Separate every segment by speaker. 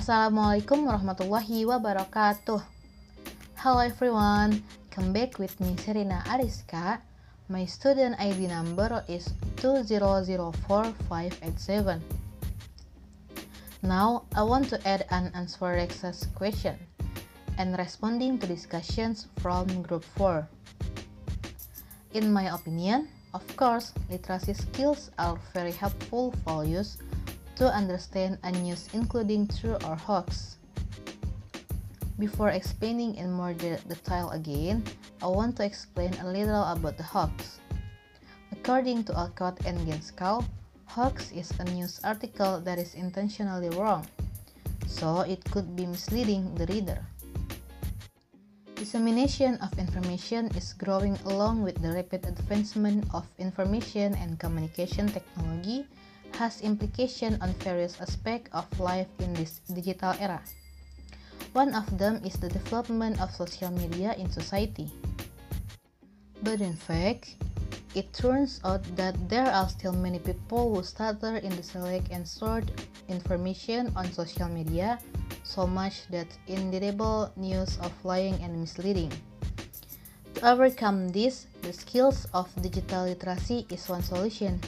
Speaker 1: Assalamualaikum warahmatullahi wabarakatuh. Hello everyone, come back with me Serena Ariska. My student ID number is 2004587. Now, I want to add an answer access question and responding to discussions from group 4. In my opinion, of course, literacy skills are very helpful values to understand a news including true or hoax. Before explaining in more de detail again, I want to explain a little about the hoax. According to Allcott and Gentzkow, hoax is a news article that is intentionally wrong, so it could be misleading the reader. Dissemination of information is growing along with the rapid advancement of information and communication technology has implication on various aspects of life in this digital era. One of them is the development of social media in society. But in fact, it turns out that there are still many people who stutter in the select and sort information on social media so much that indelible news of lying and misleading. To overcome this, the skills of digital literacy is one solution.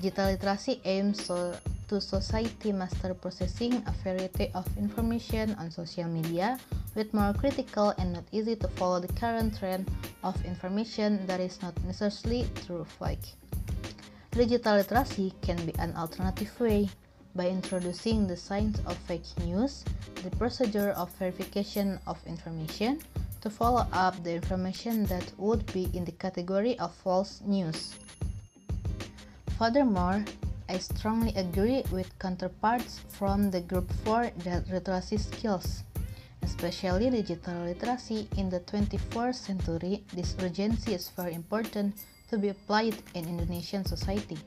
Speaker 1: Digital literacy aims so, to society master processing a variety of information on social media with more critical and not easy to follow the current trend of information that is not necessarily true fake. Digital literacy can be an alternative way by introducing the science of fake news, the procedure of verification of information, to follow up the information that would be in the category of false news. Furthermore, I strongly agree with counterparts from the Group 4 that literacy skills, especially digital literacy in the 21st century, this urgency is very important to be applied in Indonesian society.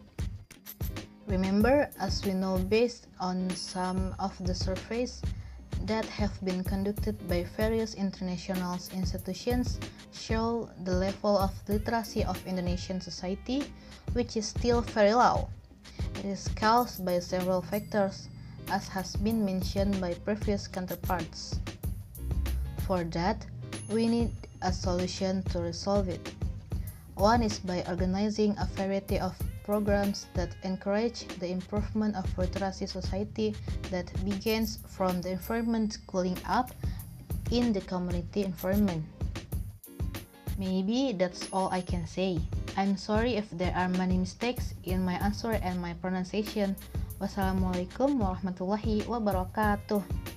Speaker 1: Remember, as we know based on some of the surveys that have been conducted by various international institutions show the level of literacy of Indonesian society which is still very low. It is caused by several factors, as has been mentioned by previous counterparts. For that, we need a solution to resolve it. One is by organizing a variety of programs that encourage the improvement of literacy society that begins from the environment cooling up in the community environment. Maybe that's all I can say. I'm sorry if there are many mistakes in my answer and my pronunciation. Wassalamualaikum warahmatullahi wabarakatuh.